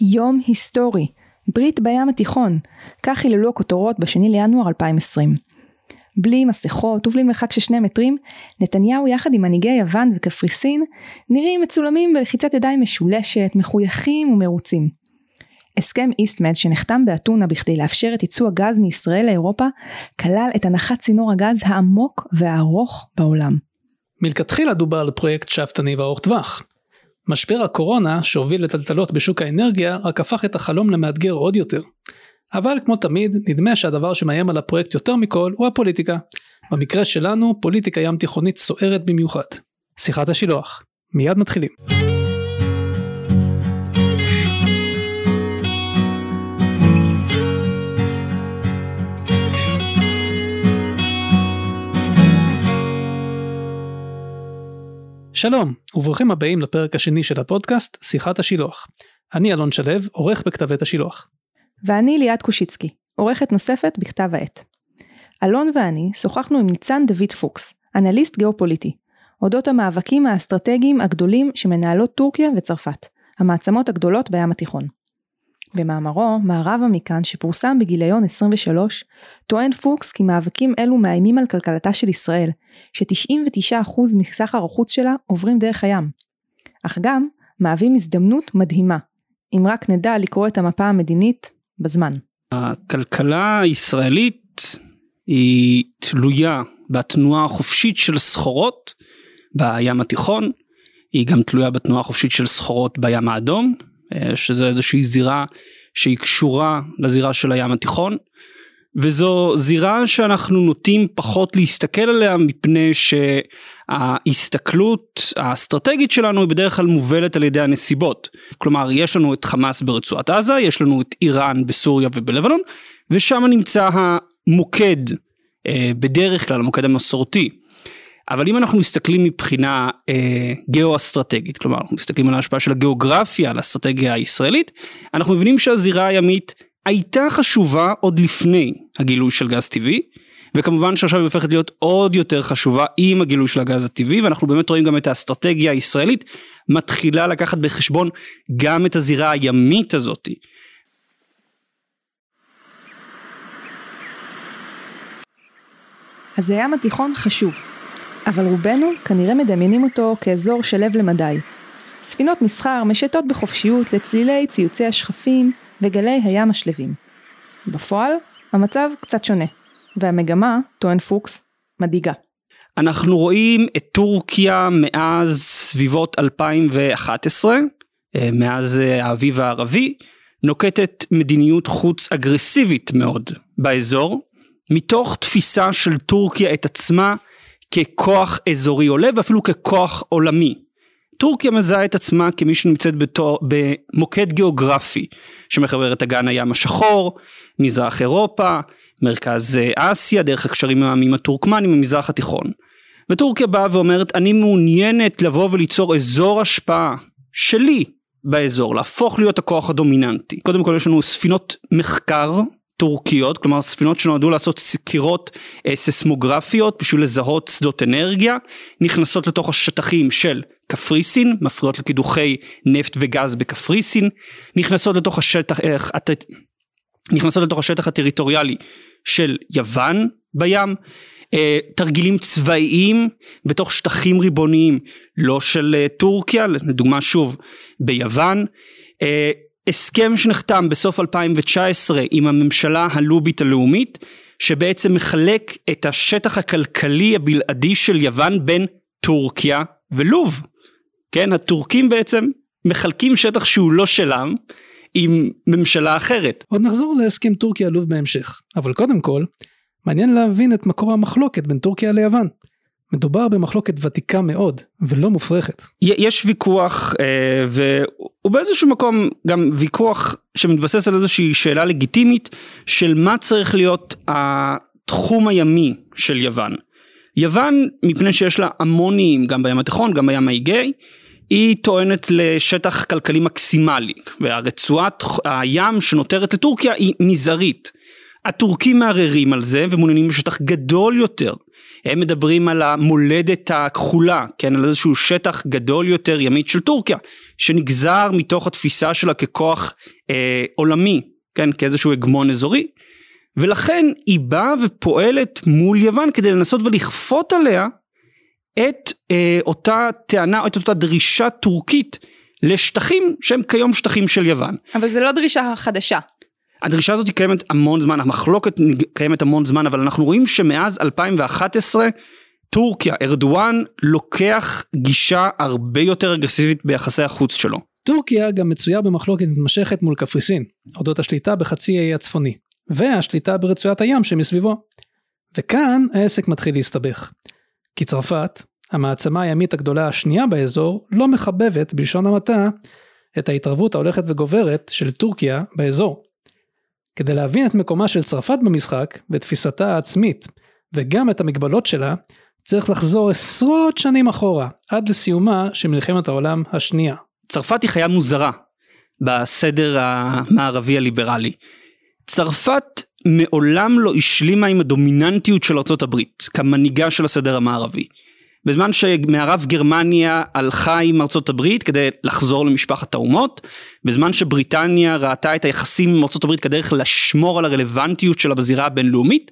יום היסטורי, ברית בים התיכון, כך היללו הכותרות בשני לינואר 2020. בלי מסכות ובלי מרחק של שני מטרים, נתניהו יחד עם מנהיגי יוון וקפריסין נראים מצולמים בלחיצת ידיים משולשת, מחויכים ומרוצים. הסכם איסטמד שנחתם באתונה בכדי לאפשר את ייצוא הגז מישראל לאירופה, כלל את הנחת צינור הגז העמוק והארוך בעולם. מלכתחילה דובר על פרויקט שאפתני וארוך טווח. משבר הקורונה שהוביל לטלטלות בשוק האנרגיה רק הפך את החלום למאתגר עוד יותר. אבל כמו תמיד נדמה שהדבר שמאיים על הפרויקט יותר מכל הוא הפוליטיקה. במקרה שלנו פוליטיקה ים תיכונית סוערת במיוחד. שיחת השילוח. מיד מתחילים. שלום, וברוכים הבאים לפרק השני של הפודקאסט, שיחת השילוח. אני אלון שלו, עורך בכתבי השילוח. ואני ליאת קושיצקי, עורכת נוספת בכתב העת. אלון ואני שוחחנו עם ניצן דוד פוקס, אנליסט גיאופוליטי, אודות המאבקים האסטרטגיים הגדולים שמנהלות טורקיה וצרפת, המעצמות הגדולות בים התיכון. במאמרו "מערבה מכאן" שפורסם בגיליון 23, טוען פוקס כי מאבקים אלו מאיימים על כלכלתה של ישראל, ש-99% מסחר החוץ שלה עוברים דרך הים. אך גם מהווים הזדמנות מדהימה, אם רק נדע לקרוא את המפה המדינית בזמן. הכלכלה הישראלית היא תלויה בתנועה החופשית של סחורות בים התיכון, היא גם תלויה בתנועה החופשית של סחורות בים האדום, שזה איזושהי זירה שהיא קשורה לזירה של הים התיכון. וזו זירה שאנחנו נוטים פחות להסתכל עליה מפני שההסתכלות האסטרטגית שלנו היא בדרך כלל מובלת על ידי הנסיבות. כלומר יש לנו את חמאס ברצועת עזה, יש לנו את איראן בסוריה ובלבנון ושם נמצא המוקד אה, בדרך כלל המוקד המסורתי אבל אם אנחנו מסתכלים מבחינה אה, גיאו-אסטרטגית, כלומר אנחנו מסתכלים על ההשפעה של הגיאוגרפיה על האסטרטגיה הישראלית, אנחנו מבינים שהזירה הימית הייתה חשובה עוד לפני הגילוי של גז טבעי, וכמובן שעכשיו היא הופכת להיות עוד יותר חשובה עם הגילוי של הגז הטבעי, ואנחנו באמת רואים גם את האסטרטגיה הישראלית מתחילה לקחת בחשבון גם את הזירה הימית הזאתי. אז הים התיכון חשוב, אבל רובנו כנראה מדמיינים אותו כאזור שלו למדי. ספינות מסחר משטות בחופשיות לצלילי ציוצי השכפים וגלי הים השלווים. בפועל, המצב קצת שונה, והמגמה, טוען פוקס, מדאיגה. אנחנו רואים את טורקיה מאז סביבות 2011, אה, מאז אה, האביב הערבי, נוקטת מדיניות חוץ אגרסיבית מאוד באזור, מתוך תפיסה של טורקיה את עצמה ככוח אזורי עולה ואפילו ככוח עולמי. טורקיה מזהה את עצמה כמי שנמצאת בתור, במוקד גיאוגרפי שמחבר את אגן הים השחור, מזרח אירופה, מרכז אסיה, דרך הקשרים העמים הטורקמנים במזרח התיכון. וטורקיה באה ואומרת אני מעוניינת לבוא וליצור אזור השפעה שלי באזור, להפוך להיות הכוח הדומיננטי. קודם כל יש לנו ספינות מחקר טורקיות, כלומר ספינות שנועדו לעשות סקירות אה, ססמוגרפיות בשביל לזהות שדות אנרגיה, נכנסות לתוך השטחים של קפריסין, מפריעות לקידוחי נפט וגז בקפריסין, נכנסות לתוך השטח, אה, הת... נכנסות לתוך השטח הטריטוריאלי של יוון בים, אה, תרגילים צבאיים בתוך שטחים ריבוניים לא של אה, טורקיה, לדוגמה שוב ביוון, אה, הסכם שנחתם בסוף 2019 עם הממשלה הלובית הלאומית שבעצם מחלק את השטח הכלכלי הבלעדי של יוון בין טורקיה ולוב. כן, הטורקים בעצם מחלקים שטח שהוא לא שלם עם ממשלה אחרת. עוד נחזור להסכם טורקיה-לוב בהמשך, אבל קודם כל, מעניין להבין את מקור המחלוקת בין טורקיה ליוון. מדובר במחלוקת ותיקה מאוד ולא מופרכת. יש ויכוח אה, והוא באיזשהו מקום גם ויכוח שמתבסס על איזושהי שאלה לגיטימית של מה צריך להיות התחום הימי של יוון. יוון מפני שיש לה המון איים גם בים התיכון גם בים האיגאי היא טוענת לשטח כלכלי מקסימלי והרצועת הים שנותרת לטורקיה היא מזערית. הטורקים מערערים על זה ומעוניינים בשטח גדול יותר הם מדברים על המולדת הכחולה, כן, על איזשהו שטח גדול יותר ימית של טורקיה, שנגזר מתוך התפיסה שלה ככוח אה, עולמי, כן, כאיזשהו הגמון אזורי, ולכן היא באה ופועלת מול יוון כדי לנסות ולכפות עליה את אה, אותה טענה, את אותה דרישה טורקית לשטחים שהם כיום שטחים של יוון. אבל זה לא דרישה חדשה. הדרישה הזאת קיימת המון זמן, המחלוקת קיימת המון זמן, אבל אנחנו רואים שמאז 2011 טורקיה, ארדואן לוקח גישה הרבה יותר אגרסיבית ביחסי החוץ שלו. טורקיה גם מצויה במחלוקת מתמשכת מול קפריסין, אודות השליטה בחצי האי הצפוני, והשליטה ברצועת הים שמסביבו. וכאן העסק מתחיל להסתבך. כי צרפת, המעצמה הימית הגדולה השנייה באזור, לא מחבבת, בלשון המעטה, את ההתערבות ההולכת וגוברת של טורקיה באזור. כדי להבין את מקומה של צרפת במשחק ותפיסתה העצמית וגם את המגבלות שלה, צריך לחזור עשרות שנים אחורה, עד לסיומה של מלחמת העולם השנייה. צרפת היא חיה מוזרה בסדר המערבי הליברלי. צרפת מעולם לא השלימה עם הדומיננטיות של ארה"ב כמנהיגה של הסדר המערבי. בזמן שמערב גרמניה הלכה עם ארצות הברית כדי לחזור למשפחת האומות, בזמן שבריטניה ראתה את היחסים עם ארצות הברית כדרך לשמור על הרלוונטיות שלה בזירה הבינלאומית,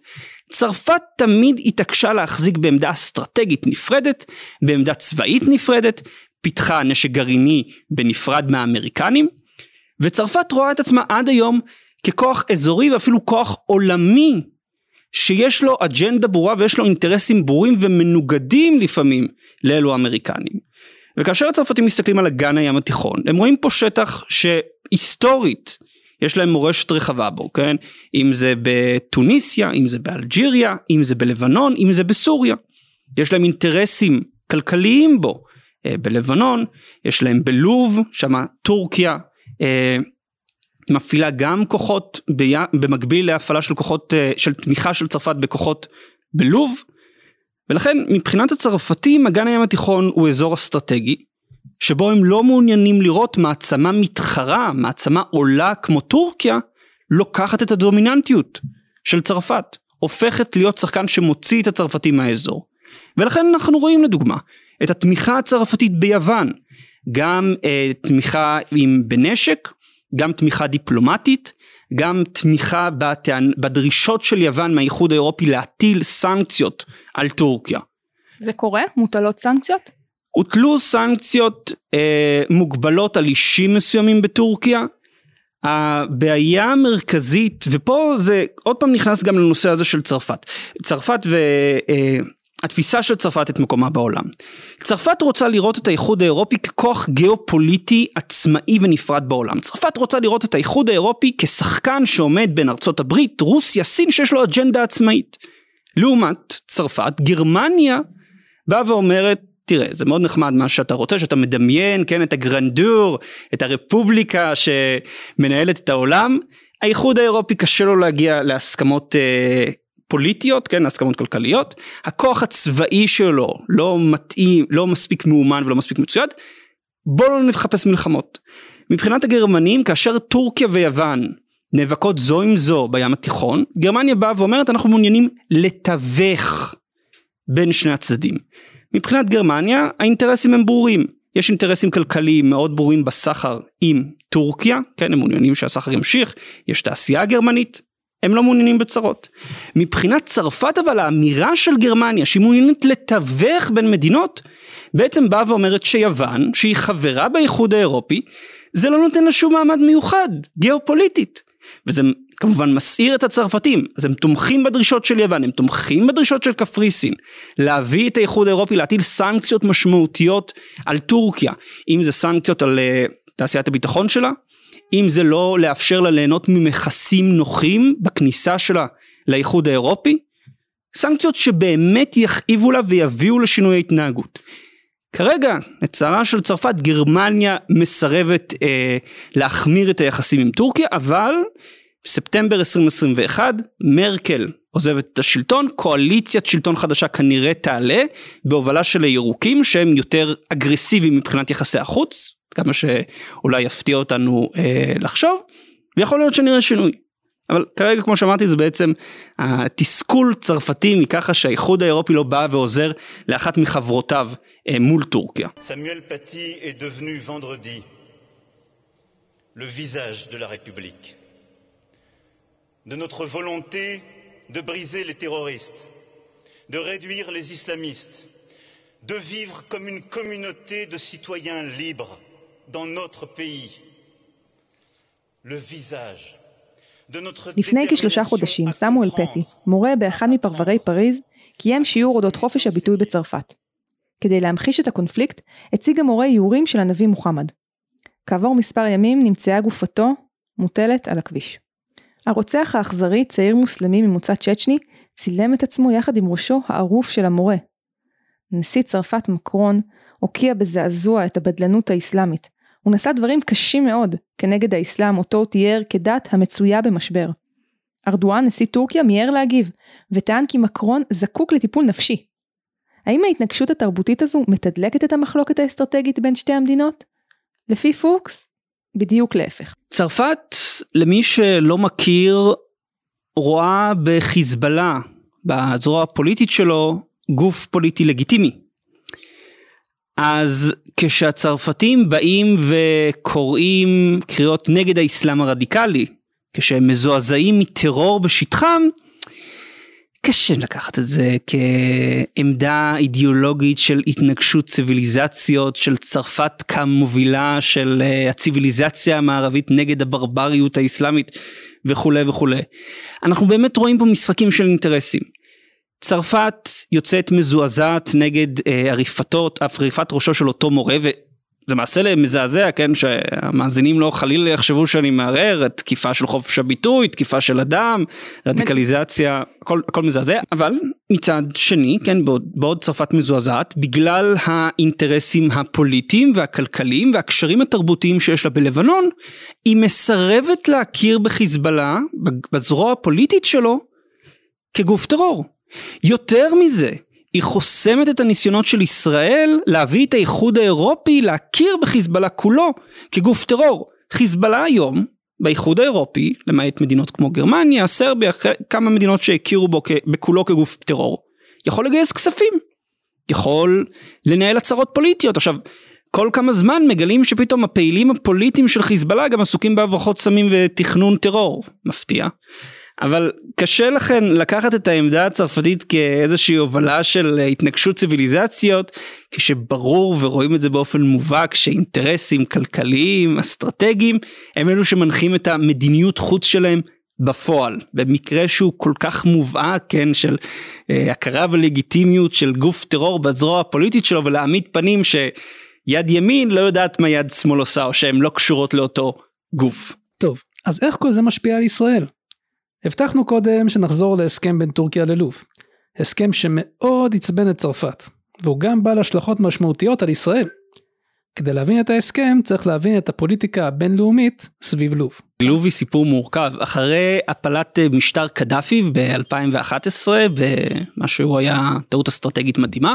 צרפת תמיד התעקשה להחזיק בעמדה אסטרטגית נפרדת, בעמדה צבאית נפרדת, פיתחה נשק גרעיני בנפרד מהאמריקנים, וצרפת רואה את עצמה עד היום ככוח אזורי ואפילו כוח עולמי שיש לו אג'נדה ברורה ויש לו אינטרסים ברורים ומנוגדים לפעמים לאלו האמריקנים. וכאשר הצרפתים מסתכלים על אגן הים התיכון, הם רואים פה שטח שהיסטורית יש להם מורשת רחבה בו, כן? אם זה בתוניסיה, אם זה באלג'יריה, אם זה בלבנון, אם זה בסוריה. יש להם אינטרסים כלכליים בו. אה, בלבנון, יש להם בלוב, שמה טורקיה אה, מפעילה גם כוחות בי... במקביל להפעלה של כוחות, אה, של תמיכה של צרפת בכוחות בלוב, ולכן מבחינת הצרפתים אגן הים התיכון הוא אזור אסטרטגי, שבו הם לא מעוניינים לראות מעצמה מתחרה, מעצמה עולה כמו טורקיה, לוקחת את הדומיננטיות של צרפת, הופכת להיות שחקן שמוציא את הצרפתים מהאזור. ולכן אנחנו רואים לדוגמה את התמיכה הצרפתית ביוון, גם אה, תמיכה עם, בנשק, גם תמיכה דיפלומטית, גם תמיכה בטענ... בדרישות של יוון מהאיחוד האירופי להטיל סנקציות על טורקיה. זה קורה? מוטלות סנקציות? הוטלו סנקציות אה, מוגבלות על אישים מסוימים בטורקיה. הבעיה המרכזית, ופה זה עוד פעם נכנס גם לנושא הזה של צרפת. צרפת ו... אה, התפיסה של צרפת את מקומה בעולם. צרפת רוצה לראות את האיחוד האירופי ככוח גיאופוליטי עצמאי ונפרד בעולם. צרפת רוצה לראות את האיחוד האירופי כשחקן שעומד בין ארצות הברית, רוסיה, סין שיש לו אג'נדה עצמאית. לעומת צרפת, גרמניה באה ואומרת תראה זה מאוד נחמד מה שאתה רוצה שאתה מדמיין כן את הגרנדור את הרפובליקה שמנהלת את העולם האיחוד האירופי קשה לו להגיע להסכמות אה, פוליטיות, כן, הסכמות כלכליות, הכוח הצבאי שלו לא מתאים, לא מספיק מאומן ולא מספיק מצויד, בואו לא נחפש מלחמות. מבחינת הגרמנים, כאשר טורקיה ויוון נאבקות זו עם זו בים התיכון, גרמניה באה ואומרת אנחנו מעוניינים לתווך בין שני הצדדים. מבחינת גרמניה האינטרסים הם ברורים, יש אינטרסים כלכליים מאוד ברורים בסחר עם טורקיה, כן, הם מעוניינים שהסחר ימשיך, יש תעשייה גרמנית, הם לא מעוניינים בצרות. מבחינת צרפת אבל האמירה של גרמניה שהיא מעוניינת לתווך בין מדינות בעצם באה ואומרת שיוון שהיא חברה באיחוד האירופי זה לא נותן לה שום מעמד מיוחד גיאופוליטית. וזה כמובן מסעיר את הצרפתים. אז הם תומכים בדרישות של יוון הם תומכים בדרישות של קפריסין להביא את האיחוד האירופי להטיל סנקציות משמעותיות על טורקיה. אם זה סנקציות על uh, תעשיית הביטחון שלה אם זה לא לאפשר לה ליהנות ממכסים נוחים בכניסה שלה לאיחוד האירופי, סנקציות שבאמת יכאיבו לה ויביאו לשינוי ההתנהגות. כרגע, לצערה של צרפת, גרמניה מסרבת אה, להחמיר את היחסים עם טורקיה, אבל בספטמבר 2021 מרקל עוזבת את השלטון, קואליציית שלטון חדשה כנראה תעלה בהובלה של הירוקים שהם יותר אגרסיביים מבחינת יחסי החוץ, כמה שאולי יפתיע אותנו אה, לחשוב, ויכול להיות שנראה שינוי. אבל כרגע כמו שאמרתי זה בעצם התסכול צרפתי מככה שהאיחוד האירופי לא בא ועוזר לאחת מחברותיו מול טורקיה. סמואל פטי est devenu vendredi le visage de la République. De notre volonté de briser les terroristes, de réduire les islamistes, de vivre comme une communauté de citoyens libres Dans notre pays. Le visage לפני כשלושה חודשים, סמואל פטי, מורה באחד מפרברי פריז, קיים שיעור אודות חופש הביטוי בצרפת. כדי להמחיש את הקונפליקט, הציג המורה איורים של הנביא מוחמד. כעבור מספר ימים נמצאה גופתו מוטלת על הכביש. הרוצח האכזרי, צעיר מוסלמי ממוצא צ'צ'ני, צילם את עצמו יחד עם ראשו הערוף של המורה. נשיא צרפת מקרון הוקיע בזעזוע את הבדלנות האסלאמית. הוא נשא דברים קשים מאוד כנגד האסלאם אותו הוא תיאר כדת המצויה במשבר. ארדואן, נשיא טורקיה, מיהר להגיב, וטען כי מקרון זקוק לטיפול נפשי. האם ההתנגשות התרבותית הזו מתדלקת את המחלוקת האסטרטגית בין שתי המדינות? לפי פוקס, בדיוק להפך. צרפת, למי שלא מכיר, רואה בחיזבאללה, בזרוע הפוליטית שלו, גוף פוליטי לגיטימי. אז כשהצרפתים באים וקוראים קריאות נגד האסלאם הרדיקלי, כשהם מזועזעים מטרור בשטחם, קשה לקחת את זה כעמדה אידיאולוגית של התנגשות ציוויליזציות, של צרפת כמובילה של אה, הציוויליזציה המערבית נגד הברבריות האסלאמית וכולי וכולי. אנחנו באמת רואים פה משחקים של אינטרסים. צרפת יוצאת מזועזעת נגד אה, עריפתו, עריפת ראשו של אותו מורה זה מעשה מזעזע, כן, שהמאזינים לא חלילה יחשבו שאני מערער, תקיפה של חופש הביטוי, תקיפה של אדם, רדיקליזציה, הכל, הכל מזעזע, אבל מצד שני, כן, בעוד, בעוד צרפת מזועזעת, בגלל האינטרסים הפוליטיים והכלכליים והקשרים התרבותיים שיש לה בלבנון, היא מסרבת להכיר בחיזבאללה, בזרוע הפוליטית שלו, כגוף טרור. יותר מזה, היא חוסמת את הניסיונות של ישראל להביא את האיחוד האירופי להכיר בחיזבאללה כולו כגוף טרור. חיזבאללה היום באיחוד האירופי, למעט מדינות כמו גרמניה, סרביה, כמה מדינות שהכירו בו בכולו כגוף טרור, יכול לגייס כספים, יכול לנהל הצהרות פוליטיות. עכשיו, כל כמה זמן מגלים שפתאום הפעילים הפוליטיים של חיזבאללה גם עסוקים בהברחות סמים ותכנון טרור, מפתיע. אבל קשה לכן לקחת את העמדה הצרפתית כאיזושהי הובלה של התנגשות ציוויליזציות, כשברור ורואים את זה באופן מובהק שאינטרסים כלכליים, אסטרטגיים, הם אלו שמנחים את המדיניות חוץ שלהם בפועל, במקרה שהוא כל כך מובהק, כן, של אה, הכרה ולגיטימיות של גוף טרור בזרוע הפוליטית שלו ולהעמיד פנים שיד ימין לא יודעת מה יד שמאל עושה או שהן לא קשורות לאותו גוף. טוב, אז איך כל זה משפיע על ישראל? הבטחנו קודם שנחזור להסכם בין טורקיה ללוב. הסכם שמאוד עצבן את צרפת, והוא גם בעל השלכות משמעותיות על ישראל. כדי להבין את ההסכם צריך להבין את הפוליטיקה הבינלאומית סביב לוב. לוב היא סיפור מורכב. אחרי הפלת אה, משטר קדאפי ב-2011, במה שהוא היה טעות אסטרטגית מדהימה,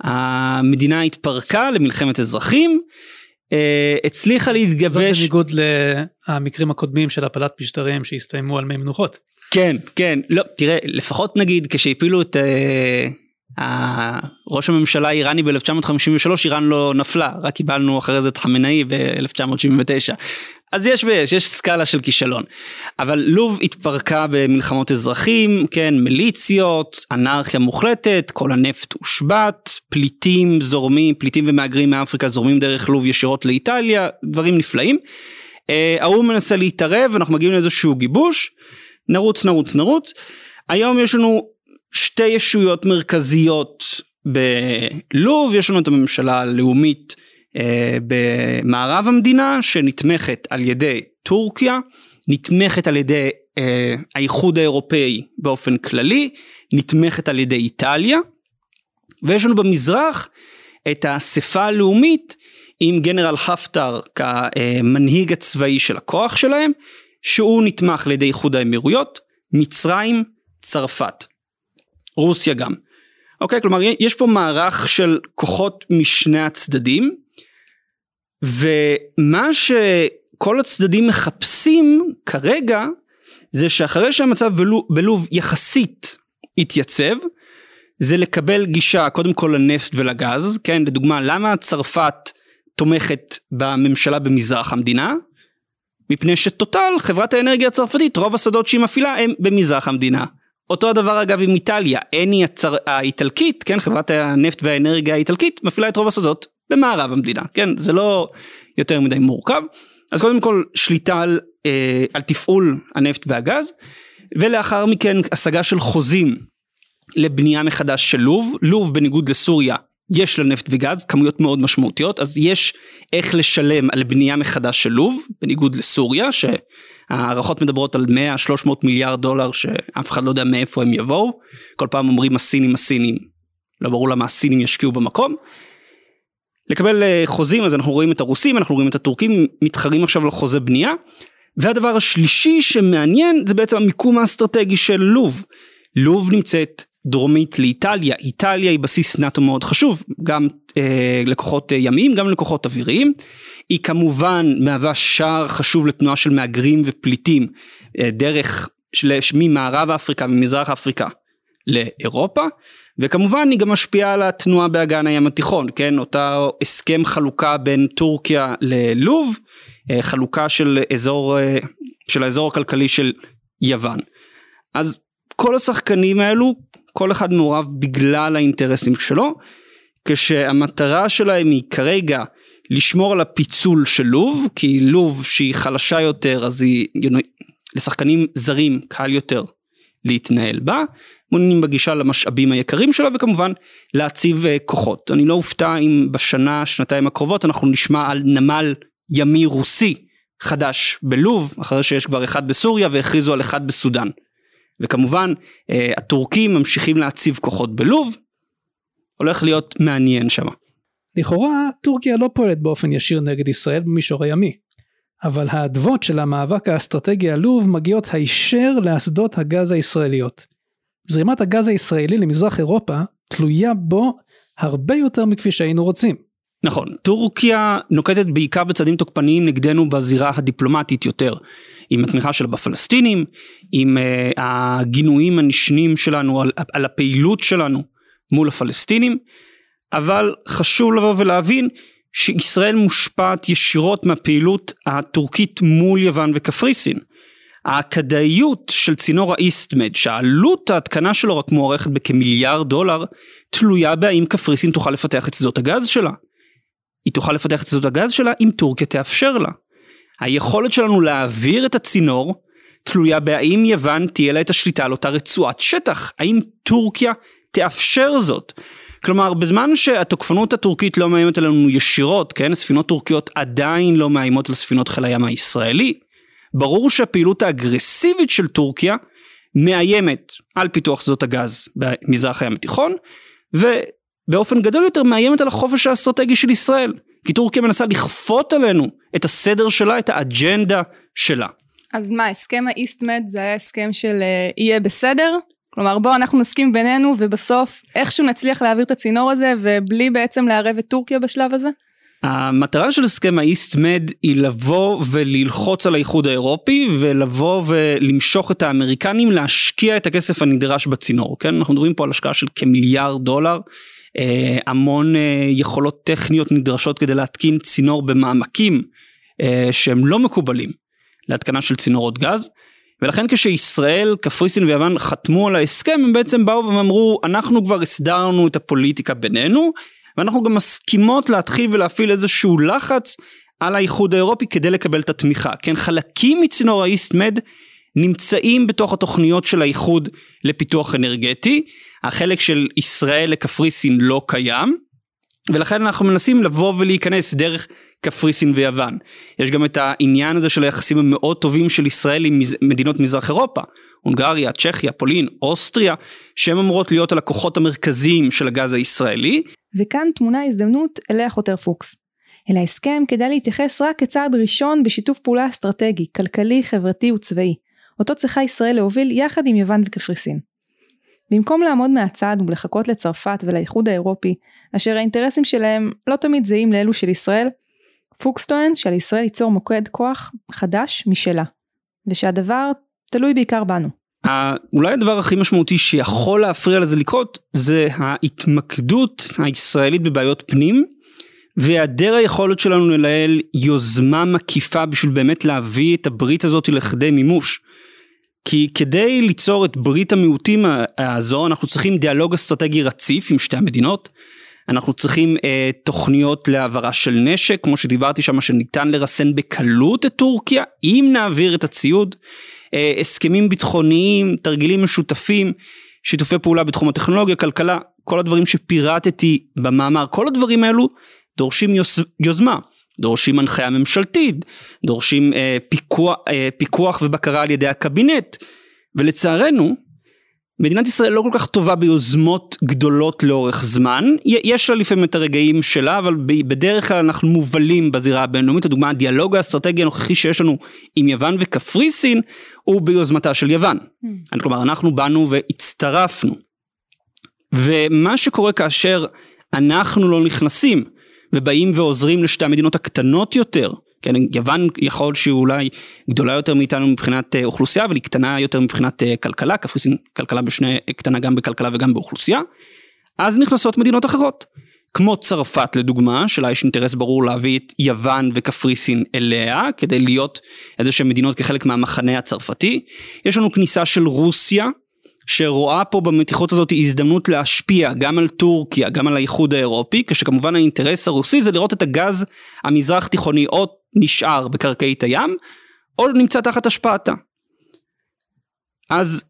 המדינה התפרקה למלחמת אזרחים. אה, הצליחה להתגבש. זאת בניגוד למקרים הקודמים של הפלת משטרים שהסתיימו על מי מנוחות. כן, כן, לא, תראה, לפחות נגיד כשהפילו את אה, ראש הממשלה האיראני ב-1953, איראן לא נפלה, רק קיבלנו אחרי זה את חמינאי ב-1979. אז יש ויש, יש סקאלה של כישלון. אבל לוב התפרקה במלחמות אזרחים, כן, מיליציות, אנרכיה מוחלטת, כל הנפט הושבת, פליטים זורמים, פליטים ומהגרים מאפריקה זורמים דרך לוב ישירות לאיטליה, דברים נפלאים. אה, האו"ם מנסה להתערב, אנחנו מגיעים לאיזשהו גיבוש, נרוץ, נרוץ, נרוץ. היום יש לנו שתי ישויות מרכזיות בלוב, יש לנו את הממשלה הלאומית במערב המדינה שנתמכת על ידי טורקיה, נתמכת על ידי אה, האיחוד האירופאי באופן כללי, נתמכת על ידי איטליה, ויש לנו במזרח את האספה הלאומית עם גנרל חפטר כמנהיג הצבאי של הכוח שלהם, שהוא נתמך על ידי איחוד האמירויות, מצרים, צרפת, רוסיה גם. אוקיי, כלומר יש פה מערך של כוחות משני הצדדים, ומה שכל הצדדים מחפשים כרגע זה שאחרי שהמצב בלוב, יחסית התייצב, זה לקבל גישה קודם כל לנפט ולגז, כן, לדוגמה, למה צרפת תומכת בממשלה במזרח המדינה? מפני שטוטל, חברת האנרגיה הצרפתית, רוב השדות שהיא מפעילה הם במזרח המדינה. אותו הדבר אגב עם איטליה, אני הצר... האיטלקית, כן, חברת הנפט והאנרגיה האיטלקית, מפעילה את רוב השדות במערב המדינה, כן, זה לא יותר מדי מורכב. אז קודם כל שליטה על, אה, על תפעול הנפט והגז, ולאחר מכן השגה של חוזים לבנייה מחדש של לוב, לוב בניגוד לסוריה יש לה נפט וגז, כמויות מאוד משמעותיות, אז יש איך לשלם על בנייה מחדש של לוב, בניגוד לסוריה, שהערכות מדברות על 100-300 מיליארד דולר שאף אחד לא יודע מאיפה הם יבואו, כל פעם אומרים הסינים הסינים, לא ברור למה הסינים ישקיעו במקום. לקבל אה, חוזים אז אנחנו רואים את הרוסים אנחנו רואים את הטורקים מתחרים עכשיו על חוזה בנייה והדבר השלישי שמעניין זה בעצם המיקום האסטרטגי של לוב. לוב נמצאת דרומית לאיטליה, איטליה היא בסיס נאטו מאוד חשוב, גם אה, לקוחות אה, ימיים, גם לקוחות אוויריים. היא כמובן מהווה שער חשוב לתנועה של מהגרים ופליטים אה, דרך ממערב אפריקה, ממזרח אפריקה לאירופה, וכמובן היא גם משפיעה על התנועה באגן הים התיכון, כן, אותה הסכם חלוקה בין טורקיה ללוב, אה, חלוקה של אזור, אה, של האזור הכלכלי של יוון. אז כל השחקנים האלו כל אחד מעורב בגלל האינטרסים שלו, כשהמטרה שלהם היא כרגע לשמור על הפיצול של לוב, כי לוב שהיא חלשה יותר אז היא לשחקנים זרים קל יותר להתנהל בה, מעוניינים בגישה למשאבים היקרים שלה וכמובן להציב אה, כוחות. אני לא אופתע אם בשנה שנתיים הקרובות אנחנו נשמע על נמל ימי רוסי חדש בלוב אחרי שיש כבר אחד בסוריה והכריזו על אחד בסודאן. וכמובן אה, הטורקים ממשיכים להציב כוחות בלוב, הולך להיות מעניין שם. לכאורה טורקיה לא פועלת באופן ישיר נגד ישראל במישור הימי, אבל האדוות של המאבק האסטרטגי הלוב מגיעות הישר לאסדות הגז הישראליות. זרימת הגז הישראלי למזרח אירופה תלויה בו הרבה יותר מכפי שהיינו רוצים. נכון, טורקיה נוקטת בעיקר בצעדים תוקפניים נגדנו בזירה הדיפלומטית יותר. עם התמיכה שלה בפלסטינים, עם uh, הגינויים הנשנים שלנו על, על הפעילות שלנו מול הפלסטינים, אבל חשוב לבוא ולהבין שישראל מושפעת ישירות מהפעילות הטורקית מול יוון וקפריסין. הכדאיות של צינור האיסטמד שעלות ההתקנה שלו רק מוערכת בכמיליארד דולר תלויה בהאם קפריסין תוכל לפתח את שדות הגז שלה. היא תוכל לפתח את שדות הגז שלה אם טורקיה תאפשר לה. היכולת שלנו להעביר את הצינור תלויה בהאם יוון תהיה לה את השליטה על אותה רצועת שטח, האם טורקיה תאפשר זאת. כלומר בזמן שהתוקפנות הטורקית לא מאיימת עלינו ישירות, כן, ספינות טורקיות עדיין לא מאיימות על ספינות חיל הים הישראלי, ברור שהפעילות האגרסיבית של טורקיה מאיימת על פיתוח שדות הגז במזרח הים התיכון, ובאופן גדול יותר מאיימת על החופש האסטרטגי של ישראל. כי טורקיה מנסה לכפות עלינו את הסדר שלה, את האג'נדה שלה. אז מה, הסכם האיסטמד זה היה הסכם של uh, יהיה בסדר? כלומר בואו אנחנו נסכים בינינו ובסוף איכשהו נצליח להעביר את הצינור הזה ובלי בעצם לערב את טורקיה בשלב הזה? המטרה של הסכם האיסט-מד היא לבוא וללחוץ על האיחוד האירופי ולבוא ולמשוך את האמריקנים להשקיע את הכסף הנדרש בצינור, כן? אנחנו מדברים פה על השקעה של כמיליארד דולר אה, המון אה, יכולות טכניות נדרשות כדי להתקין צינור במעמקים אה, שהם לא מקובלים להתקנה של צינורות גז. ולכן כשישראל, קפריסין ויוון חתמו על ההסכם הם בעצם באו ואמרו אנחנו כבר הסדרנו את הפוליטיקה בינינו ואנחנו גם מסכימות להתחיל ולהפעיל איזשהו לחץ על האיחוד האירופי כדי לקבל את התמיכה. כן חלקים מצינור האיסט-מד נמצאים בתוך התוכניות של האיחוד לפיתוח אנרגטי, החלק של ישראל לקפריסין לא קיים, ולכן אנחנו מנסים לבוא ולהיכנס דרך קפריסין ויוון. יש גם את העניין הזה של היחסים המאוד טובים של ישראל עם מדינות מזרח אירופה, הונגריה, צ'כיה, פולין, אוסטריה, שהן אמורות להיות הלקוחות המרכזיים של הגז הישראלי. וכאן תמונה הזדמנות אליה חותר פוקס. אל ההסכם כדאי להתייחס רק כצעד ראשון בשיתוף פעולה אסטרטגי, כלכלי, חברתי וצבאי. אותו צריכה ישראל להוביל יחד עם יוון וקפריסין. במקום לעמוד מהצד ולחכות לצרפת ולאיחוד האירופי, אשר האינטרסים שלהם לא תמיד זהים לאלו של ישראל, פוקס טוען שעל ישראל ליצור מוקד כוח חדש משלה, ושהדבר תלוי בעיקר בנו. אולי הדבר הכי משמעותי שיכול להפריע לזה לקרות זה ההתמקדות הישראלית בבעיות פנים והיעדר היכולת שלנו לנהל יוזמה מקיפה בשביל באמת להביא את הברית הזאת לכדי מימוש. כי כדי ליצור את ברית המיעוטים הזו אנחנו צריכים דיאלוג אסטרטגי רציף עם שתי המדינות. אנחנו צריכים אה, תוכניות להעברה של נשק כמו שדיברתי שם שניתן לרסן בקלות את טורקיה אם נעביר את הציוד. אה, הסכמים ביטחוניים, תרגילים משותפים, שיתופי פעולה בתחום הטכנולוגיה, כלכלה, כל הדברים שפירטתי במאמר, כל הדברים האלו דורשים יוז, יוזמה, דורשים הנחיה ממשלתית, דורשים אה, פיקוח, אה, פיקוח ובקרה על ידי הקבינט, ולצערנו, מדינת ישראל לא כל כך טובה ביוזמות גדולות לאורך זמן, יש לה לפעמים את הרגעים שלה, אבל בדרך כלל אנחנו מובלים בזירה הבינלאומית, הדוגמה הדיאלוג האסטרטגי הנוכחי שיש לנו עם יוון וקפריסין, הוא ביוזמתה של יוון. Mm. כלומר, אנחנו באנו והצטרפנו. ומה שקורה כאשר אנחנו לא נכנסים, ובאים ועוזרים לשתי המדינות הקטנות יותר, כן, יוון יכול שהיא אולי גדולה יותר מאיתנו מבחינת אה, אוכלוסייה, אבל היא קטנה יותר מבחינת אה, כלכלה, קפריסין כלכלה בשני, קטנה גם בכלכלה וגם באוכלוסייה, אז נכנסות מדינות אחרות. כמו צרפת לדוגמה, שלה יש אינטרס ברור להביא את יוון וקפריסין אליה, כדי להיות איזה שהן מדינות כחלק מהמחנה הצרפתי. יש לנו כניסה של רוסיה, שרואה פה במתיחות הזאת הזדמנות להשפיע גם על טורקיה, גם על האיחוד האירופי, כשכמובן האינטרס הרוסי זה לראות את הגז המזרח תיכוני או נשאר בקרקעית הים, או נמצא תחת השפעתה. אז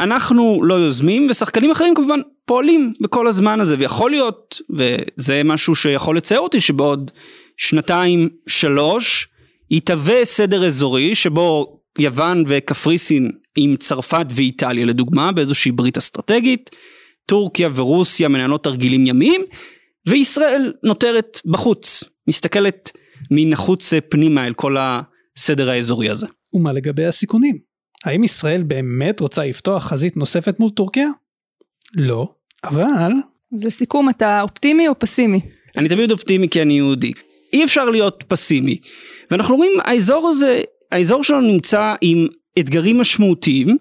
אנחנו לא יוזמים ושחקנים אחרים כמובן פועלים בכל הזמן הזה ויכול להיות וזה משהו שיכול לצייר אותי שבעוד שנתיים שלוש יתהווה סדר אזורי שבו יוון וקפריסין עם צרפת ואיטליה לדוגמה באיזושהי ברית אסטרטגית, טורקיה ורוסיה מנהלות תרגילים ימיים, וישראל נותרת בחוץ, מסתכלת מן החוץ פנימה אל כל הסדר האזורי הזה. ומה לגבי הסיכונים? האם ישראל באמת רוצה לפתוח חזית נוספת מול טורקיה? לא, אבל... אז לסיכום, אתה אופטימי או פסימי? אני תמיד אופטימי כי אני יהודי. אי אפשר להיות פסימי. ואנחנו רואים, האזור הזה, האזור שלנו נמצא עם אתגרים משמעותיים,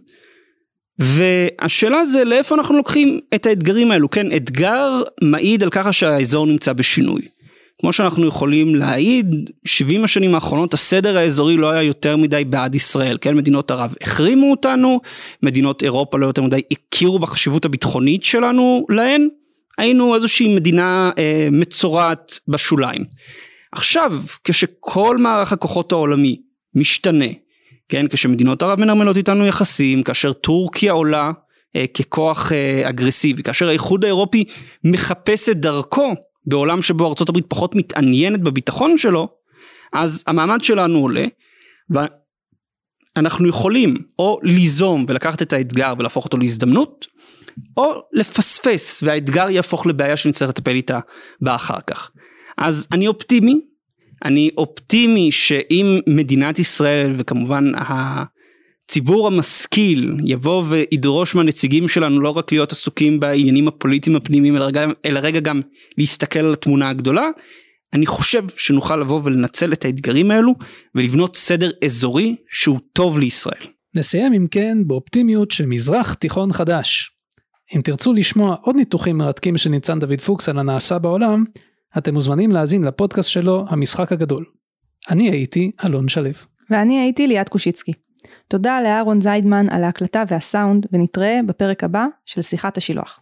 והשאלה זה לאיפה אנחנו לוקחים את האתגרים האלו, כן, אתגר מעיד על ככה שהאזור נמצא בשינוי. כמו שאנחנו יכולים להעיד, 70 השנים האחרונות הסדר האזורי לא היה יותר מדי בעד ישראל, כן, מדינות ערב החרימו אותנו, מדינות אירופה לא יותר מדי הכירו בחשיבות הביטחונית שלנו להן, היינו איזושהי מדינה אה, מצורעת בשוליים. עכשיו, כשכל מערך הכוחות העולמי משתנה, כן, כשמדינות ערב מנרמלות איתנו יחסים, כאשר טורקיה עולה אה, ככוח אה, אגרסיבי, כאשר האיחוד האירופי מחפש את דרכו בעולם שבו ארה"ב פחות מתעניינת בביטחון שלו, אז המעמד שלנו עולה, ואנחנו יכולים או ליזום ולקחת את האתגר ולהפוך אותו להזדמנות, או לפספס והאתגר יהפוך לבעיה שנצטרך לטפל איתה בה אחר כך. אז אני אופטימי, אני אופטימי שאם מדינת ישראל וכמובן הציבור המשכיל יבוא וידרוש מהנציגים שלנו לא רק להיות עסוקים בעניינים הפוליטיים הפנימיים אלא, רגע, אלא רגע גם להסתכל על התמונה הגדולה, אני חושב שנוכל לבוא ולנצל את האתגרים האלו ולבנות סדר אזורי שהוא טוב לישראל. נסיים אם כן באופטימיות של מזרח תיכון חדש. אם תרצו לשמוע עוד ניתוחים מרתקים של ניצן דוד פוקס על הנעשה בעולם, אתם מוזמנים להאזין לפודקאסט שלו, המשחק הגדול. אני הייתי אלון שלו. ואני הייתי ליאת קושיצקי. תודה לאהרון זיידמן על ההקלטה והסאונד, ונתראה בפרק הבא של שיחת השילוח.